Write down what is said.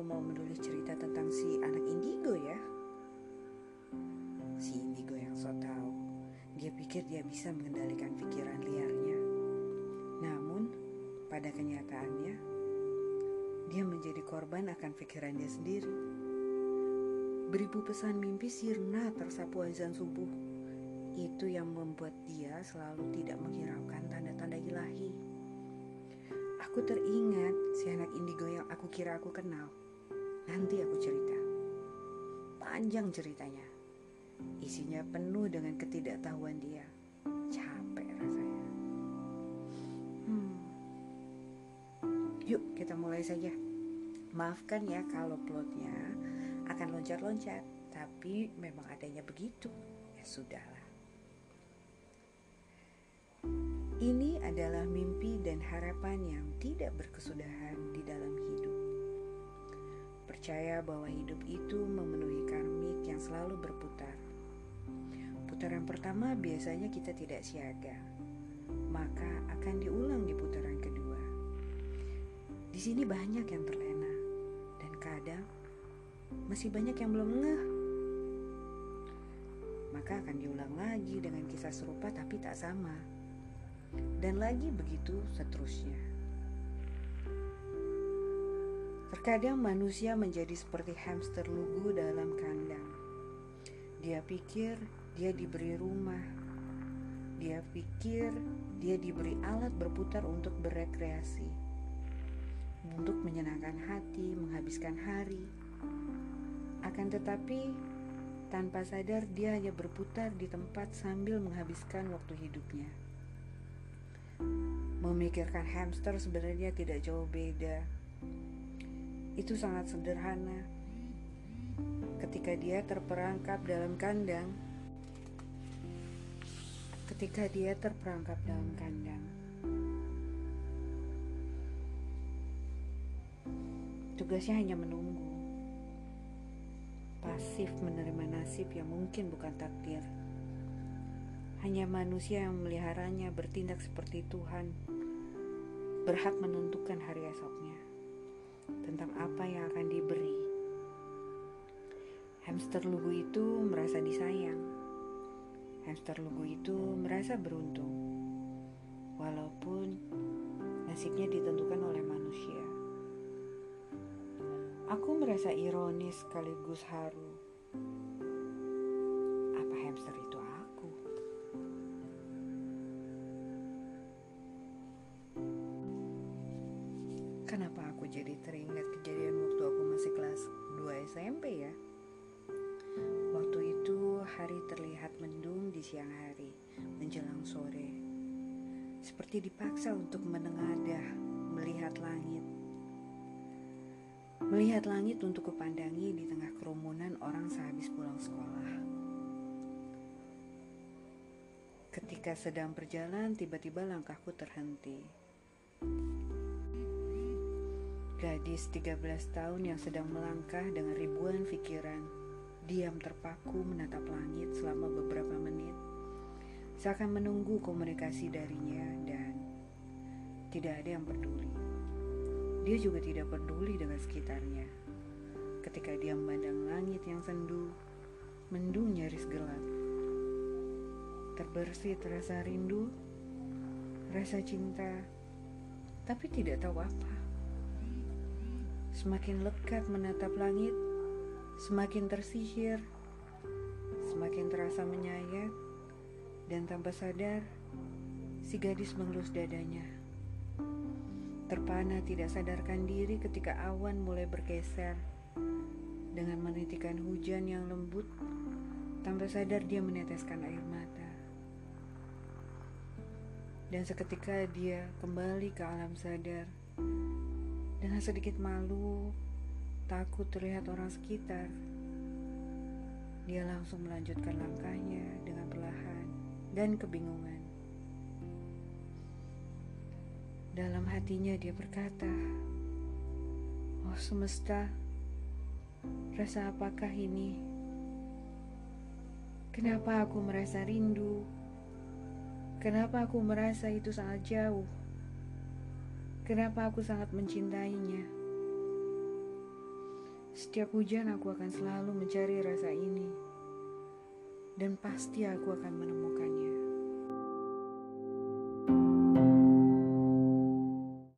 aku mau menulis cerita tentang si anak indigo ya? Si indigo yang so tahu, dia pikir dia bisa mengendalikan pikiran liarnya. Namun, pada kenyataannya, dia menjadi korban akan pikirannya sendiri. Beribu pesan mimpi sirna tersapu azan subuh. Itu yang membuat dia selalu tidak menghiraukan tanda-tanda ilahi. Aku teringat si anak indigo yang aku kira aku kenal. Nanti aku cerita. Panjang ceritanya. Isinya penuh dengan ketidaktahuan dia. Capek rasanya. Hmm. Yuk kita mulai saja. Maafkan ya kalau plotnya akan loncat-loncat. Tapi memang adanya begitu. Ya sudahlah. Ini adalah mimpi dan harapan yang tidak berkesudahan di dalam hidup. Percaya bahwa hidup itu memenuhi karmik yang selalu berputar. Putaran pertama biasanya kita tidak siaga, maka akan diulang di putaran kedua. Di sini banyak yang terlena, dan kadang masih banyak yang belum ngeh. Maka akan diulang lagi dengan kisah serupa tapi tak sama dan lagi begitu seterusnya. Terkadang manusia menjadi seperti hamster lugu dalam kandang. Dia pikir dia diberi rumah. Dia pikir dia diberi alat berputar untuk berekreasi. Untuk menyenangkan hati, menghabiskan hari. Akan tetapi, tanpa sadar dia hanya berputar di tempat sambil menghabiskan waktu hidupnya. Memikirkan hamster sebenarnya tidak jauh beda. Itu sangat sederhana. Ketika dia terperangkap dalam kandang, ketika dia terperangkap dalam kandang, tugasnya hanya menunggu, pasif menerima nasib yang mungkin bukan takdir. Hanya manusia yang memeliharanya bertindak seperti Tuhan, berhak menentukan hari esoknya tentang apa yang akan diberi. Hamster lugu itu merasa disayang. Hamster lugu itu merasa beruntung, walaupun nasibnya ditentukan oleh manusia. Aku merasa ironis sekaligus haru. Kenapa aku jadi teringat kejadian waktu aku masih kelas 2 SMP ya? Waktu itu hari terlihat mendung di siang hari menjelang sore. Seperti dipaksa untuk menengadah melihat langit. Melihat langit untuk kupandangi di tengah kerumunan orang sehabis pulang sekolah. Ketika sedang berjalan, tiba-tiba langkahku terhenti. Gadis 13 tahun yang sedang melangkah dengan ribuan pikiran, diam terpaku menatap langit selama beberapa menit, seakan menunggu komunikasi darinya dan tidak ada yang peduli. Dia juga tidak peduli dengan sekitarnya. Ketika dia memandang langit yang sendu, mendung nyaris gelap. Terbersih terasa rindu, rasa cinta, tapi tidak tahu apa. Semakin lekat menatap langit, semakin tersihir, semakin terasa menyayat, dan tanpa sadar, si gadis mengelus dadanya. Terpana tidak sadarkan diri ketika awan mulai bergeser. Dengan menitikan hujan yang lembut, tanpa sadar dia meneteskan air mata. Dan seketika dia kembali ke alam sadar dengan sedikit malu, takut terlihat orang sekitar. Dia langsung melanjutkan langkahnya dengan perlahan dan kebingungan. Dalam hatinya dia berkata, "Oh semesta, rasa apakah ini? Kenapa aku merasa rindu? Kenapa aku merasa itu sangat jauh?" Kenapa aku sangat mencintainya? Setiap hujan aku akan selalu mencari rasa ini. Dan pasti aku akan menemukan